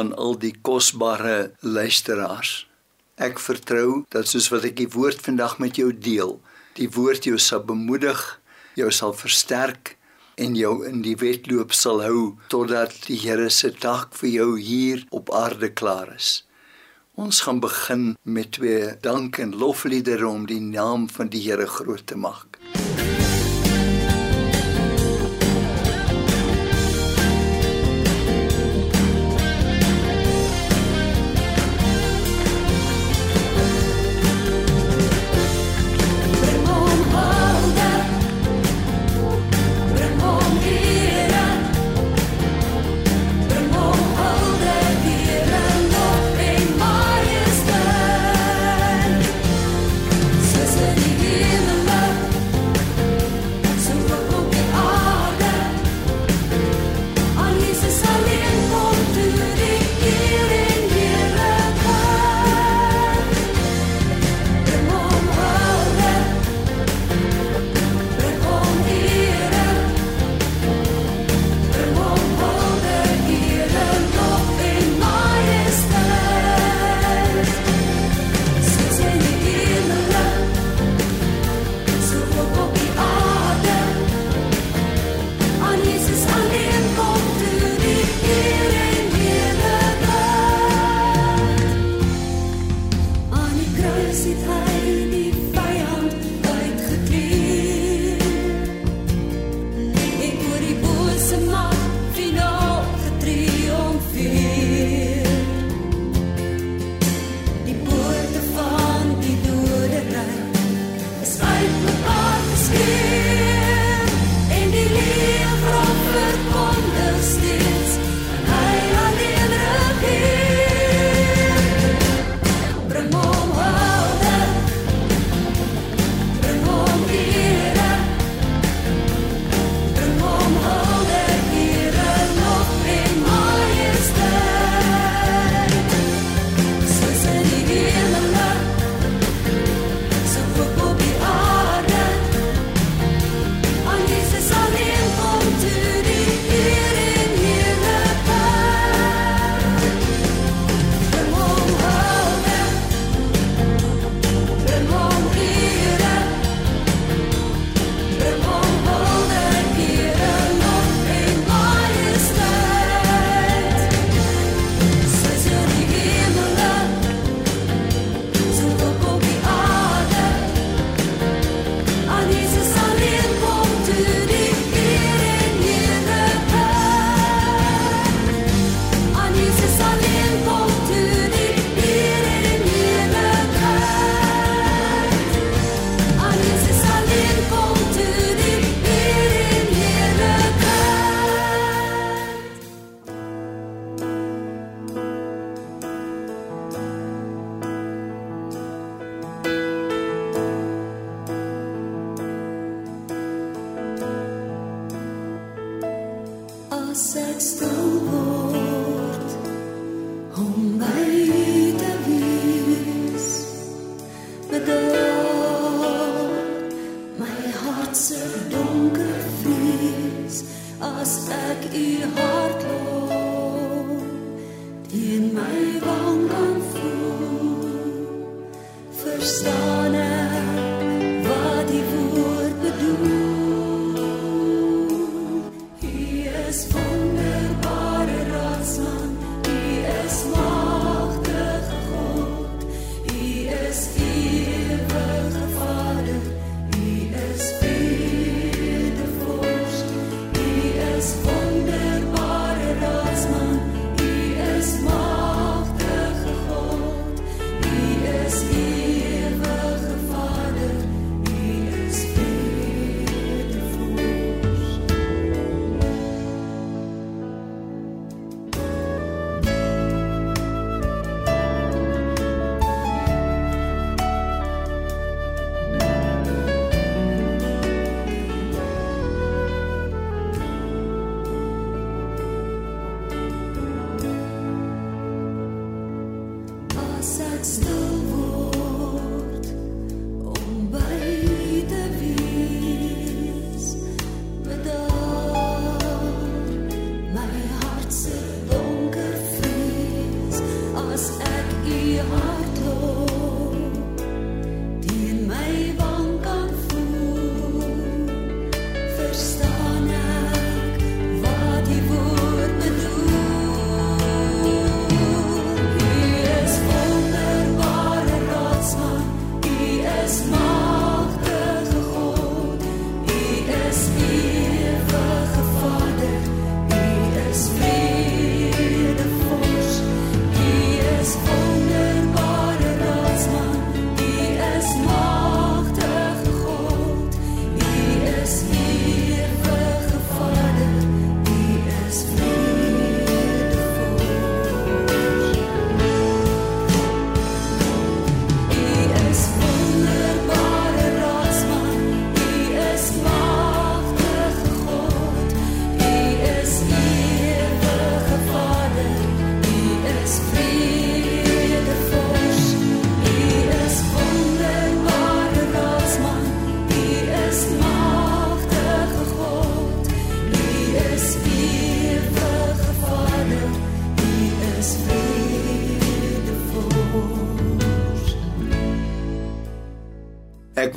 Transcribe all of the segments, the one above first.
aan al die kosbare luisteraars. Ek vertrou dat soos wat ek die woord vandag met jou deel, die woord jou sal bemoedig, jou sal versterk en jou in die wedloop sal hou totdat die Here se taak vir jou hier op aarde klaar is. Ons gaan begin met twee dank en lofliedere om die naam van die Here groot te maak. Wonderbare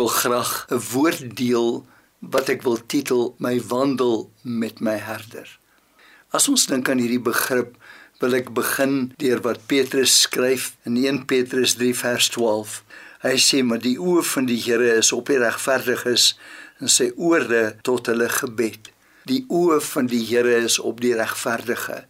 wil graag 'n woord deel wat ek wil titel my wandel met my herder. As ons dink aan hierdie begrip, wil ek begin deur wat Petrus skryf in 1 Petrus 3 vers 12. Hy sê maar die oë van die Here is op die regverdiges en sy ore tot hulle gebed. Die oë van die Here is op die regverdige.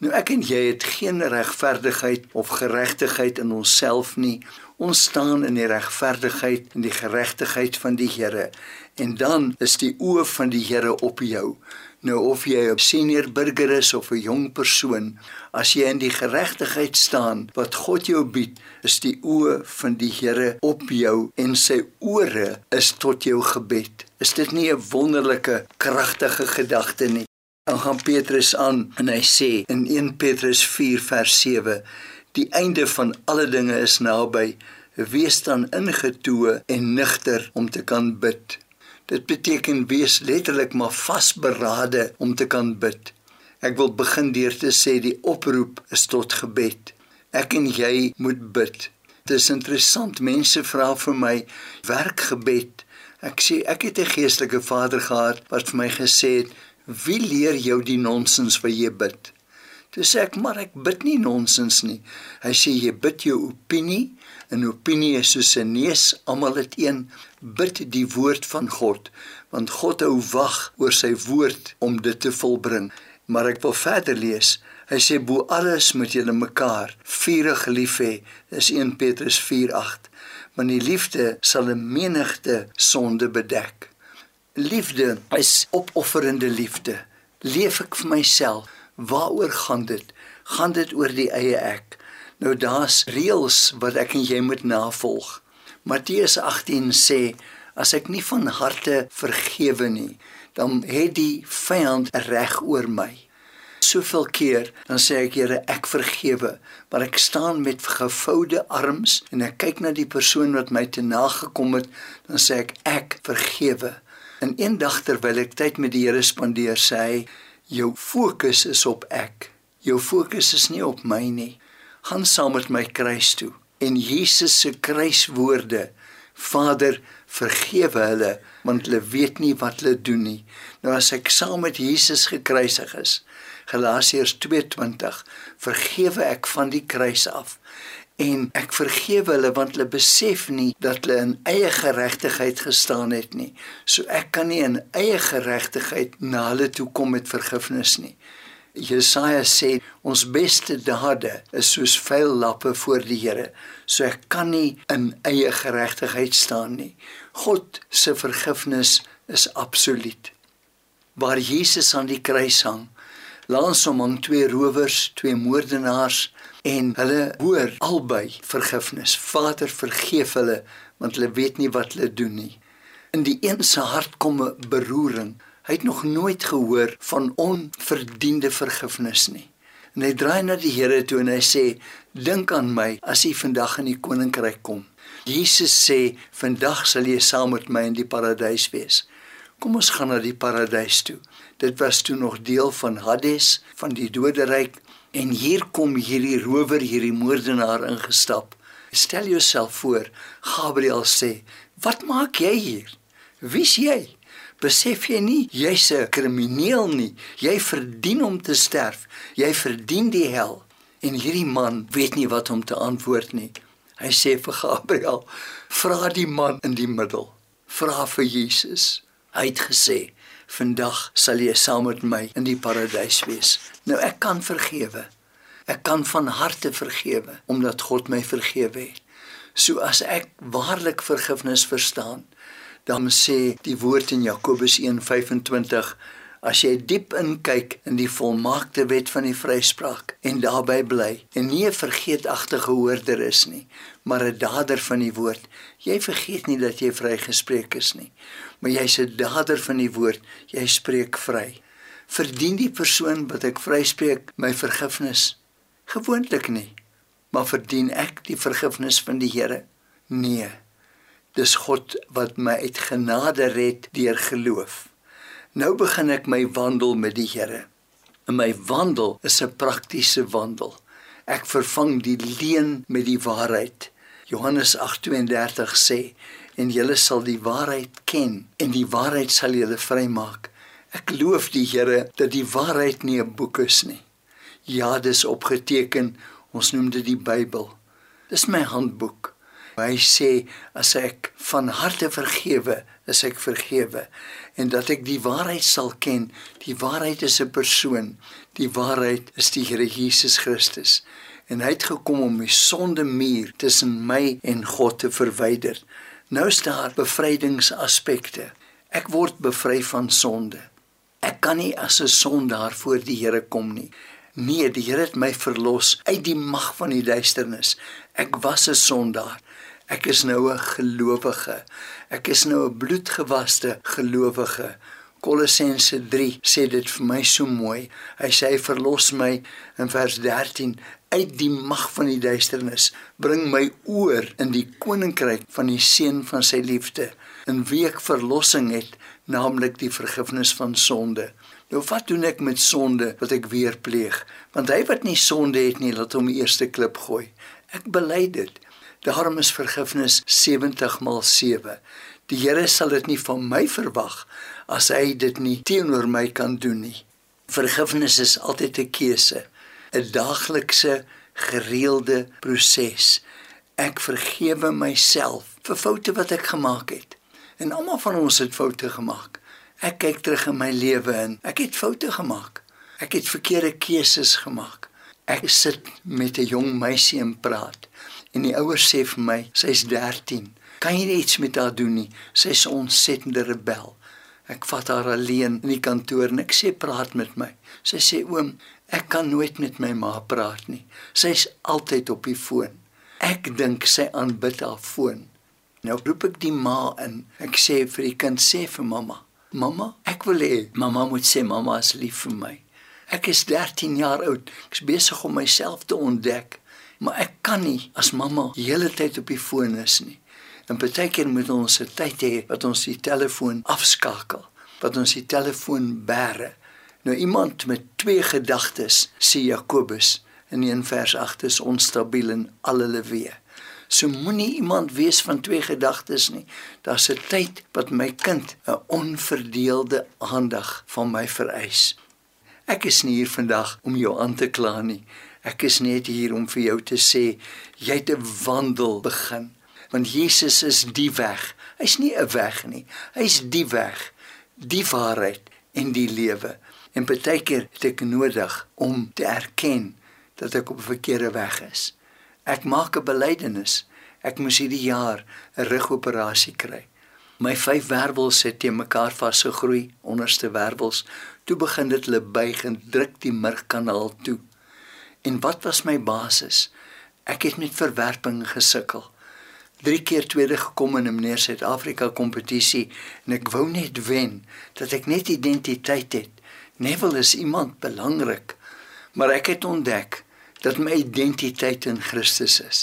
Nou ek en jy het geen regverdigheid of geregtigheid in onsself nie. Ons staan in die regverdigheid en die geregtigheid van die Here. En dan is die oë van die Here op jou. Nou of jy 'n senior burger is of 'n jong persoon, as jy in die geregtigheid staan wat God jou bied, is die oë van die Here op jou en sy ore is tot jou gebed. Is dit nie 'n wonderlike, kragtige gedagte nie? Dan gaan Petrus aan en hy sê in 1 Petrus 4 vers 7: Die einde van alle dinge is naby. Wees dan ingetoe en nigter om te kan bid. Dit beteken wees letterlik maar vasberade om te kan bid. Ek wil begin deur te sê die oproep is tot gebed. Ek en jy moet bid. Dit is interessant, mense vra vir my werk gebed. Ek sê ek het 'n geestelike vader gehad wat vir my gesê het, "Wie leer jou die nonsens wat jy bid?" Toe sê ek, "Maar ek bid nie nonsens nie." Hy sê jy bid jou opinie 'n opinie is soos 'n neus, almal het een. Bid die woord van God, want God hou wag oor sy woord om dit te volbring. Maar ek wil verder lees. Hy sê bo alles moet julle mekaar vurig lief hê. Dis 1 Petrus 4:8. Want die liefde sal 'n menigte sonde bedek. Liefde is opofferende liefde. Leef ek vir myself? Waaroor gaan dit? Gaan dit oor die eie ek? Nou daar's reëls wat ek en jy moet navolg. Matteus 18 sê as ek nie van harte vergewe nie, dan het die vyand reg oor my. Soveel keer dan sê ek Here, ek vergewe, maar ek staan met gevoude arms en ek kyk na die persoon wat my te nagekom het, dan sê ek ek vergewe. En eendag terwyl ek tyd met die Here spandeer, sê hy, jou fokus is op ek. Jou fokus is nie op my nie. Gaan saam met my kruis toe. En Jesus se kruiswoorde Vader vergewe hulle want hulle weet nie wat hulle doen nie. Nou as ek saam met Jesus gekruisig is Galasiërs 2:20 vergewe ek van die kruis af en ek vergewe hulle want hulle besef nie dat hulle in eie geregtigheid gestaan het nie so ek kan nie in eie geregtigheid na hulle toe kom met vergifnis nie Jesaja sê ons beste dade is soos vuil lappe voor die Here. So ek kan nie in eie geregtigheid staan nie. God se vergifnis is absoluut. Waar Jesus aan die kruis hang, langs hom hang twee rowers, twee moordenaars en hulle hoor albei vergifnis. Vader vergeef hulle want hulle weet nie wat hulle doen nie. In die een se hart kom 'n beroering Hy het nog nooit gehoor van onverdiende vergifnis nie. En hy draai na die Here toe en hy sê: "Dink aan my as jy vandag in die koninkryk kom." Jesus sê: "Vandag sal jy saam met my in die paradys wees." Kom ons gaan na die paradys toe. Dit was toe nog deel van Hades, van die doderyk, en hier kom hierdie rower, hierdie moordenaar ingestap. Stel jouself voor, Gabriël sê: "Wat maak jy hier? Wie's jy?" besef jy nie jy's 'n krimineel nie. Jy verdien om te sterf. Jy verdien die hel. En hierdie man weet nie wat om te antwoord nie. Hy sê vir Gabriël: "Vra die man in die middel. Vra vir Jesus." Hy het gesê: "Vandag sal jy saam met my in die paradys wees." Nou ek kan vergewe. Ek kan van harte vergewe omdat God my vergewe het. So as ek waarlik vergifnis verstaan, dan sê die woord in Jakobus 1:25 as jy diep inkyk in die volmaakte wet van die vryspraak en daarbey bly en nie 'n vergeetagtige hoorder is nie maar 'n dader van die woord jy vergeet nie dat jy vrygespreek is nie maar jy's 'n dader van die woord jy spreek vry verdien die persoon wat ek vryspreek my vergifnis gewoonlik nie maar verdien ek die vergifnis van die Here nee Dis God wat my uit genade red deur geloof. Nou begin ek my wandel met die Here. En my wandel is 'n praktiese wandel. Ek vervang die leuen met die waarheid. Johannes 8:32 sê en julle sal die waarheid ken en die waarheid sal julle vrymaak. Ek loof die Here dat die waarheid nie 'n boek is nie. Ja, dis opgeteken. Ons noem dit die Bybel. Dis my handboek. Hy sê as ek van harte vergewe, is ek vergewe en dat ek die waarheid sal ken. Die waarheid is 'n persoon. Die waarheid is die Here Jesus Christus. En hy het gekom om die sondemuur tussen my en God te verwyder. Nou is daar bevrydingsaspekte. Ek word bevry van sonde. Ek kan nie as 'n sondaar voor die Here kom nie. Nee, die Here het my verlos uit die mag van die duisternis. Ek was 'n sondaar. Ek is nou 'n gelowige. Ek is nou 'n bloedgewaste gelowige. Kolossense 3 sê dit vir my so mooi. Hy sê hy verlos my in vers 13 uit die mag van die duisternis, bring my oor in die koninkryk van die seun van sy liefde, in wie ek verlossing het, naamlik die vergifnis van sonde. Nou wat doen ek met sonde wat ek weer pleeg? Want hy wat nie sonde het nie, laat hom die eerste klip gooi. Ek bely dit. Daarom is vergifnis 70 maal 7. Die Here sal dit nie van my verwag as hy dit nie teenoor my kan doen nie. Vergifnis is altyd 'n keuse, 'n daaglikse gereelde proses. Ek vergewe myself vir foute wat ek gemaak het. En almal van ons het foute gemaak. Ek kyk terug in my lewe en ek het foute gemaak. Ek het verkeerde keuses gemaak. Ek sit met 'n jong meisie en praat. En die ouers sê vir my, sy's 13. Kan jy iets met haar doen nie? Sy's 'n ontsettende rebel. Ek vat haar alleen in die kantoor en ek sê praat met my. Sy sê oom, ek kan nooit met my ma praat nie. Sy's altyd op die foon. Ek dink sy aanbid haar foon. Nou roep ek die ma in. Ek sê vir die kind sê vir mamma, "Mamma, ek wil hê mamma moet sê mamma is lief vir my." Ek is 13 jaar oud. Ek's besig om myself te ontdek, maar ek kan nie as mamma die hele tyd op die foon is nie. En partykeer moet ons 'n tyd hê wat ons die telefoon afskakel, wat ons die telefoon bære. Nou iemand met twee gedagtes, sê Jakobus in 1 vers 8 is onstabiel in al hulle weë. So moenie iemand wees van twee gedagtes nie. Daar's 'n tyd wat my kind 'n onverdeelde aandag van my vereis. Ek is nie hier vandag om jou aan te kla nie. Ek is net hier om vir jou te sê jy het 'n wandel begin. Want Jesus is die weg. Hy's nie 'n weg nie. Hy's die weg, die waarheid en die lewe. En baie keer het ek nodig om te erken dat ek op 'n verkeerde weg is. Ek maak 'n belydenis. Ek moes hierdie jaar 'n rugoperasie kry. My vyf wervels het teen mekaar vasgegroei, onderste wervels. Toe begin dit hulle buig en druk die murgkanaal toe. En wat was my basis? Ek het met verwerping gesukkel. Drie keer tweede gekom in 'n meneer Suid-Afrika kompetisie en ek wou net wen, dat ek net identiteit het. Neville is iemand belangrik, maar ek het ontdek dat my identiteit in Christus is.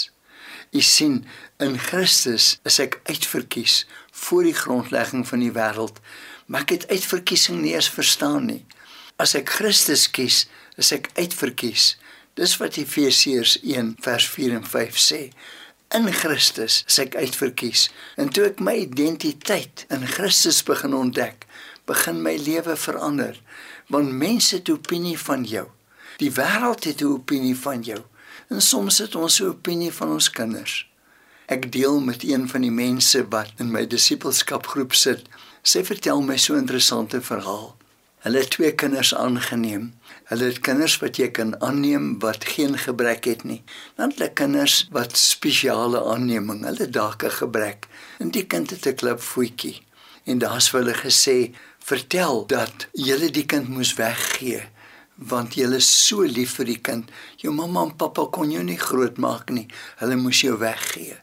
U sien, in Christus is ek uitverkies voor die grondlegging van die wêreld, maar ek het uitverkiesing nie eens verstaan nie. As ek Christus kies, is ek uitverkies. Dis wat Efesiërs 1 vers 4 en 5 sê. In Christus is ek uitverkies. En toe ek my identiteit in Christus begin ontdek, begin my lewe verander. Want mense het 'n opinie van jou. Die wêreld het 'n opinie van jou. En soms het ons 'n opinie van ons kinders. Ek deel met een van die mense wat in my disippelskapgroep sit. Sy vertel my so 'n interessante verhaal. Hulle het twee kinders aangeneem. Hulle het kinders wat jy kan aanneem wat geen gebrek het nie. Dan het hulle kinders wat spesiale aanneming. Hulle dalk 'n gebrek. En die kind het 'n klip voetjie. En daar's vir hulle gesê, "Vertel dat jy die kind moes weggee." want jy is so lief vir die kind. Jou mamma en pappa kon jou nie grootmaak nie. Hulle moes jou weggee.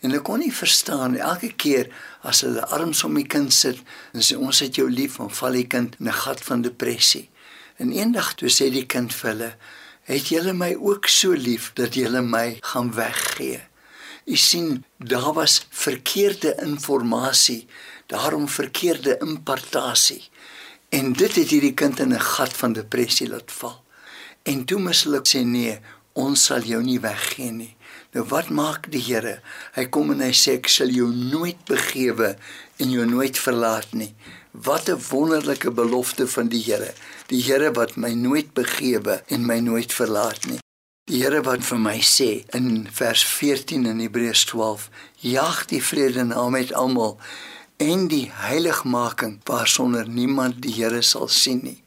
En hulle kon nie verstaan elke keer as hulle arms om die kind sit en sê ons het jou lief, dan val die kind in 'n gat van depressie. En eendag toe sê die kind vir hulle, "Het julle my ook so lief dat julle my gaan weggee?" U sien, daar was verkeerde inligting, daarom verkeerde impartasie. En dit het hierdie kind in 'n gat van depressie laat val. En toe moes hulle sê nee, ons sal jou nie weggee nie. Nou wat maak die Here? Hy kom en hy sê ek sal jou nooit begewe en jou nooit verlaat nie. Wat 'n wonderlike belofte van die Here. Die Here wat my nooit begewe en my nooit verlaat nie. Die Here wat vir my sê in vers 14 in Hebreërs 12: Jag die vrede na met almal en die heiligmaking waarsonder niemand die Here sal sien nie.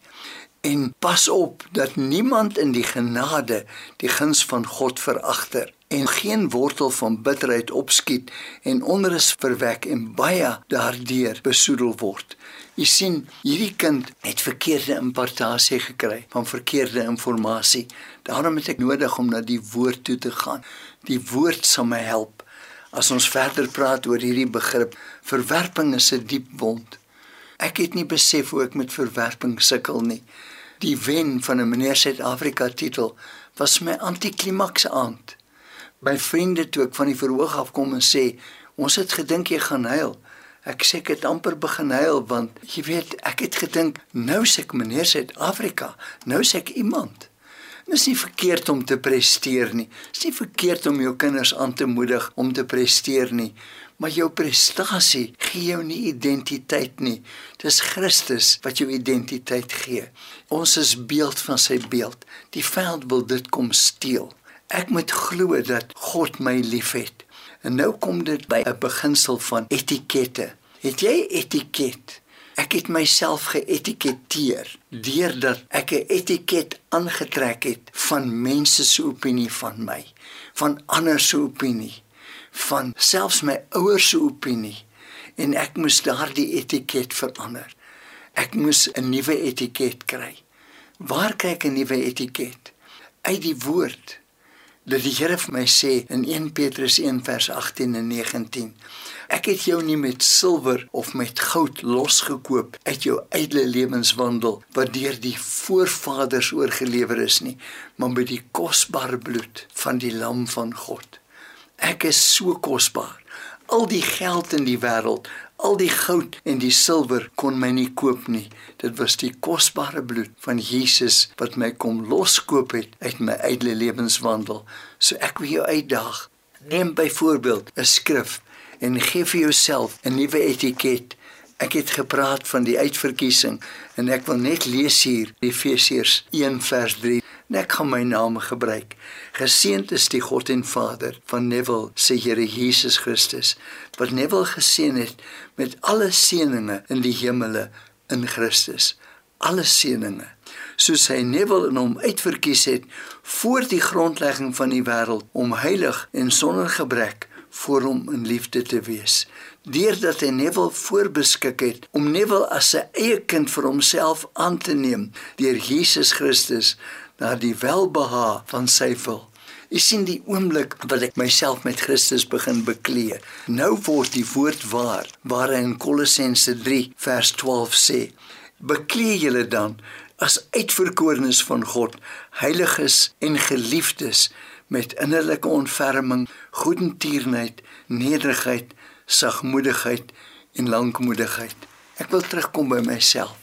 En pas op dat niemand in die genade die guns van God veragter en geen wortel van bitterheid opskiet en onrus verwek en baie daardeur besoedel word. Jy sien, hierdie kind het verkeerde impartasie gekry van verkeerde inligting. Daarom het ek nodig om na die woord toe te gaan. Die woord sal my help. As ons verder praat oor hierdie begrip, verwerping is 'n diep wond. Ek het nie besef hoe ek met verwerping sukkel nie. Die wen van 'n meneer Suid-Afrika titel was my antiklimaks aand. My vriende toe ek van die verhoog af kom en sê, "Ons het gedink jy gaan huil." Ek sê ek het amper begin huil want jy weet, ek het gedink, "Nou sê ek meneer Suid-Afrika, nou sê ek iemand." Dit is nie verkeerd om te presteer nie. Dit is nie verkeerd om jou kinders aan te moedig om te presteer nie. Maar jou prestasie gee jou nie identiteit nie. Dis Christus wat jou identiteit gee. Ons is beeld van sy beeld. Die vyand wil dit kom steel. Ek moet glo dat God my liefhet. En nou kom dit by 'n beginsel van etikette. Het jy etiket? Ek het myself geetiketeer deurdat ek 'n etiket aangetrek het van mense se opinie van my, van ander se opinie, van selfs my ouers se opinie en ek moes daardie etiket verander. Ek moes 'n nuwe etiket kry. Waar kry ek 'n nuwe etiket? Uit die woord dat die Here vir my sê in 1 Petrus 1 vers 18 en 19 Ek het jou nie met silwer of met goud losgekoop uit jou ydelle lewenswandel wat deur die voorvaders oorgelewer is nie maar met die kosbare bloed van die lam van God. Ek is so kosbaar al die geld in die wêreld Al die goud en die silwer kon my nie koop nie. Dit was die kosbare bloed van Jesus wat my kom loskoop het uit my ydelle lewenswandel. So ek wil jou uitdaag. Neem byvoorbeeld 'n skrif en gee vir jouself 'n nuwe etiket. Ek het gepraat van die uitverkiesing en ek wil net lees hier Efesiërs 1 vers 3 en ek gaan my naam gebruik. Geseënd is die God en Vader van Neville se Here Jesus Christus wat Neville geseën het met alle seënings in die hemele in Christus. Alle seënings soos hy Neville in hom uitverkies het voor die grondlegging van die wêreld om heilig en sonder gebrek voor hom in liefde te wees. Deurdat hy Neville voorbeskik het om Neville as sy eie kind vir homself aan te neem deur Jesus Christus na die welbehae van sy wil. Ek sien die oomblik wat ek myself met Christus begin beklee. Nou word die woord waar, waar in Kolossense 3 vers 12 sê: "Beklee julle dan as uitverkorenes van God, heiliges en geliefdes met innerlike ontferming, goedertierenheid, nederigheid, sagmoedigheid en lankmoedigheid." Ek wil terugkom by myself.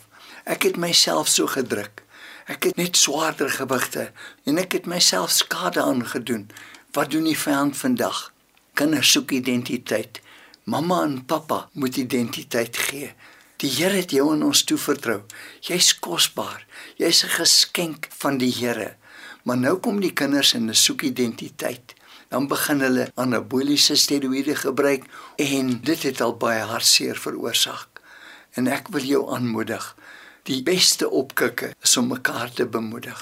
Ek het myself so gedruk. Ek het net swaarder gewigte en ek het myself skade aangedoen. Wat doen die vyand vandag? Kinders soek identiteit. Mamma en pappa moet identiteit gee. Die Here het jou aan ons toevertrou. Jy's kosbaar. Jy's 'n geskenk van die Here. Maar nou kom die kinders en hulle soek identiteit. Dan begin hulle anaboliese steroïde gebruik en dit het al baie hartseer veroorsaak. En ek wil jou aanmoedig. Die beste opkikke is om mekaar te bemoedig,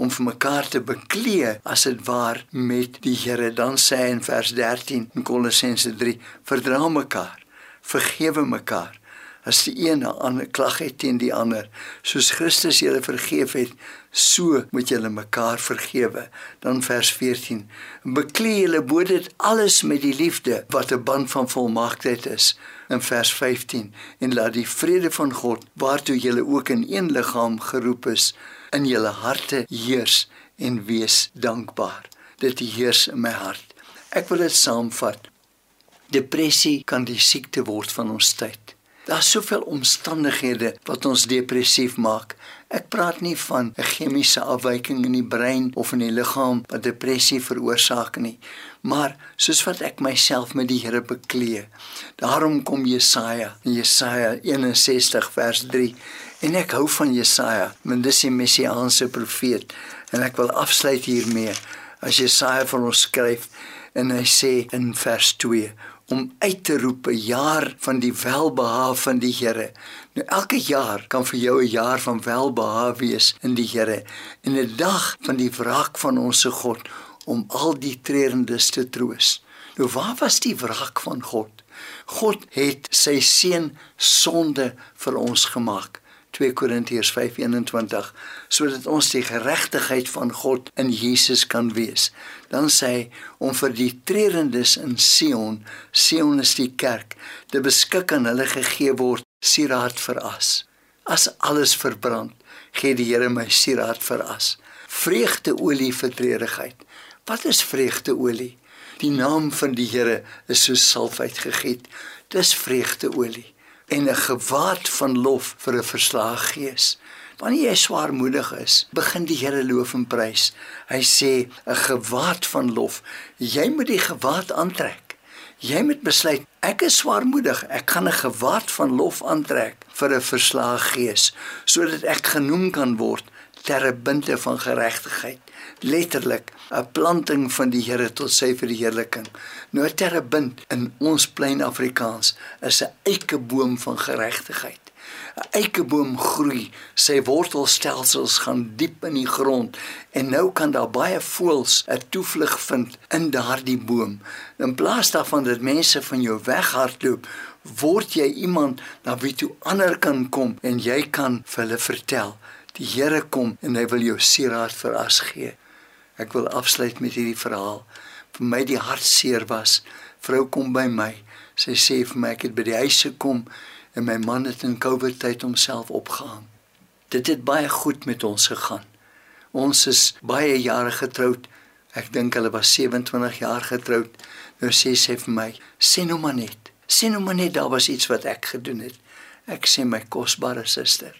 om vir mekaar te beklee as dit waar met die Here. Dan sê hy in vers 13 in Kolossense 3: Verdra mekaar, vergewe mekaar. As die een 'n ander klag het teen die ander, soos Christus julle vergeef het, so moet julle mekaar vergewe. Dan vers 14: Beklee julle bo dit alles met die liefde wat 'n band van volmaaktheid is in vers 15 en laat die vrede van God waartoe julle ook in een liggaam geroep is in julle harte heers en wees dankbaar dit heers in my hart Ek wil dit saamvat. Depressie kan die siekte word van ons tyd. Daar's soveel omstandighede wat ons depressief maak. Ek praat nie van 'n chemiese afwyking in die brein of in die liggaam wat depressie veroorsaak nie, maar soos wat ek myself met die Here beklee. Daarom kom Jesaja, Jesaja 61 vers 3. En ek hou van Jesaja, want dis die messiaanse profeet en ek wil afsluit hiermee. As Jesaja vir ons skryf en hy sê in vers 2 om uit te roep 'n jaar van die welbehae van die Here. Nou elke jaar kan vir jou 'n jaar van welbehae wees in die Here en 'n dag van die wraak van ons se God om al die treurendes te troos. Nou waar was die wraak van God? God het sy seun sonde vir ons gemaak. 2 Korintiërs 5:21 sodat ons die geregtigheid van God in Jesus kan wees. Dan sê hy om vir die treurendes in Sion, Sion is die kerk, te beskik aan hulle gegee word sieraad vir as. As alles verbrand, gee die Here my sieraad vir as. Vreugdeolie vir treurigheid. Wat is vreugdeolie? Die naam van die Here is so salf uitgegiet. Dis vreugdeolie en 'n gewaad van lof vir 'n verslae gees. Wanneer jy swaarmoedig is, begin die Here loof en prys. Hy sê 'n gewaad van lof. Jy moet die gewaad aantrek. Jy moet besluit, ek is swaarmoedig, ek gaan 'n gewaad van lof aantrek vir 'n verslae gees, sodat ek genoem kan word terbinte van geregtigheid letterlik 'n planting van die Here tot sy verheerliking. Nou 'n terebint in ons plain Afrikaans is 'n eikeboom van geregtigheid. 'n Eikeboom groei, sy wortelstelsels gaan diep in die grond en nou kan daar baie voëls 'n toevlug vind in daardie boom. In plaas daarvan dat mense van jou weghardloop, word jy iemand na wie toe ander kan kom en jy kan vir hulle vertel Die Here kom en hy wil jou sieraad veras gee. Ek wil afsluit met hierdie verhaal. Vir my die hartseer was, vrou kom by my. Sy sê vir my ek het by die huis gekom en my man het in COVID tyd homself opgehang. Dit het baie goed met ons gegaan. Ons is baie jare getroud. Ek dink hulle was 27 jaar getroud. Nou sê sy vir my, sê nou maar net. Sê nou maar net daar was iets wat ek gedoen het. Ek sê my kosbare suster.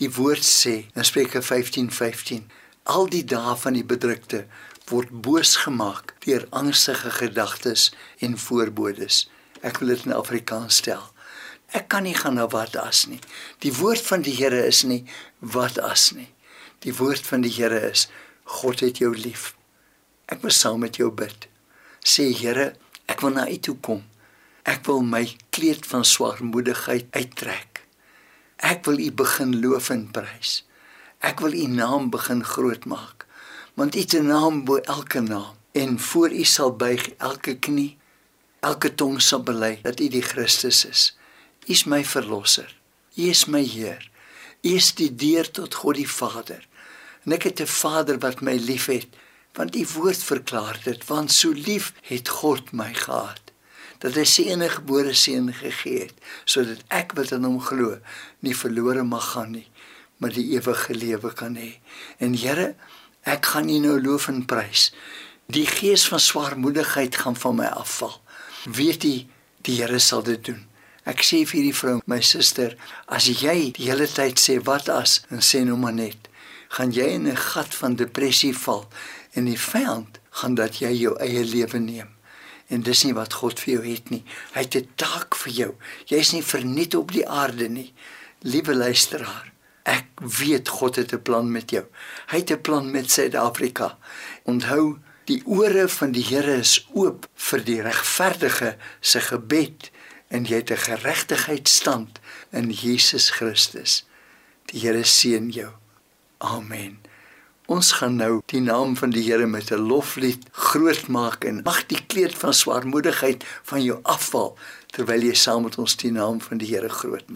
Die woord sê in Spreuke 15:15 15, al die dae van die bedrukte word boos gemaak deur angstige gedagtes en voorbodes. Ek wil dit in Afrikaans stel. Ek kan nie gaan na wat as nie. Die woord van die Here is nie wat as nie. Die woord van die Here is God het jou lief. Ek wil saam met jou bid. Sê Here, ek wil na U toe kom. Ek wil my kleed van swaarmoedigheid uittrek. Ek wil U begin loof en prys. Ek wil U naam begin groot maak. Want U se naam bo elke naam en voor U sal buig elke knie. Elke tong sal bely dat U die Christus is. U is my verlosser. U is my Heer. U is die deur tot God die Vader. En ek het 'n Vader wat my liefhet, want U woord verklaar dit, want so lief het God my gehad dat hy sy enige gebore seun gegee het sodat ek wat in hom glo nie verlore mag gaan nie maar die ewige lewe kan hê. En Here, ek gaan U nou loof en prys. Die gees van swaarmoedigheid gaan van my afval. Weet U, die Here sal dit doen. Ek sê vir hierdie vrou, my suster, as jy die hele tyd sê wat as en sê nou maar net, gaan jy in 'n gat van depressie val en die vyand gaan dat jy jou eie lewe neem en dis nie wat God vir jou het nie. Hy het 'n taak vir jou. Jy's nie verniet op die aarde nie. Liewe luisteraar, ek weet God het 'n plan met jou. Hy het 'n plan met Suid-Afrika. Onthou, die ore van die Here is oop vir die regverdige se gebed en jy het 'n geregtigheidstand in Jesus Christus. Die Here seën jou. Amen. Ons gaan nou die naam van die Here met 'n loflied groot maak en mag die kleed van swaarmoedigheid van jou afval terwyl jy saam met ons die naam van die Here groot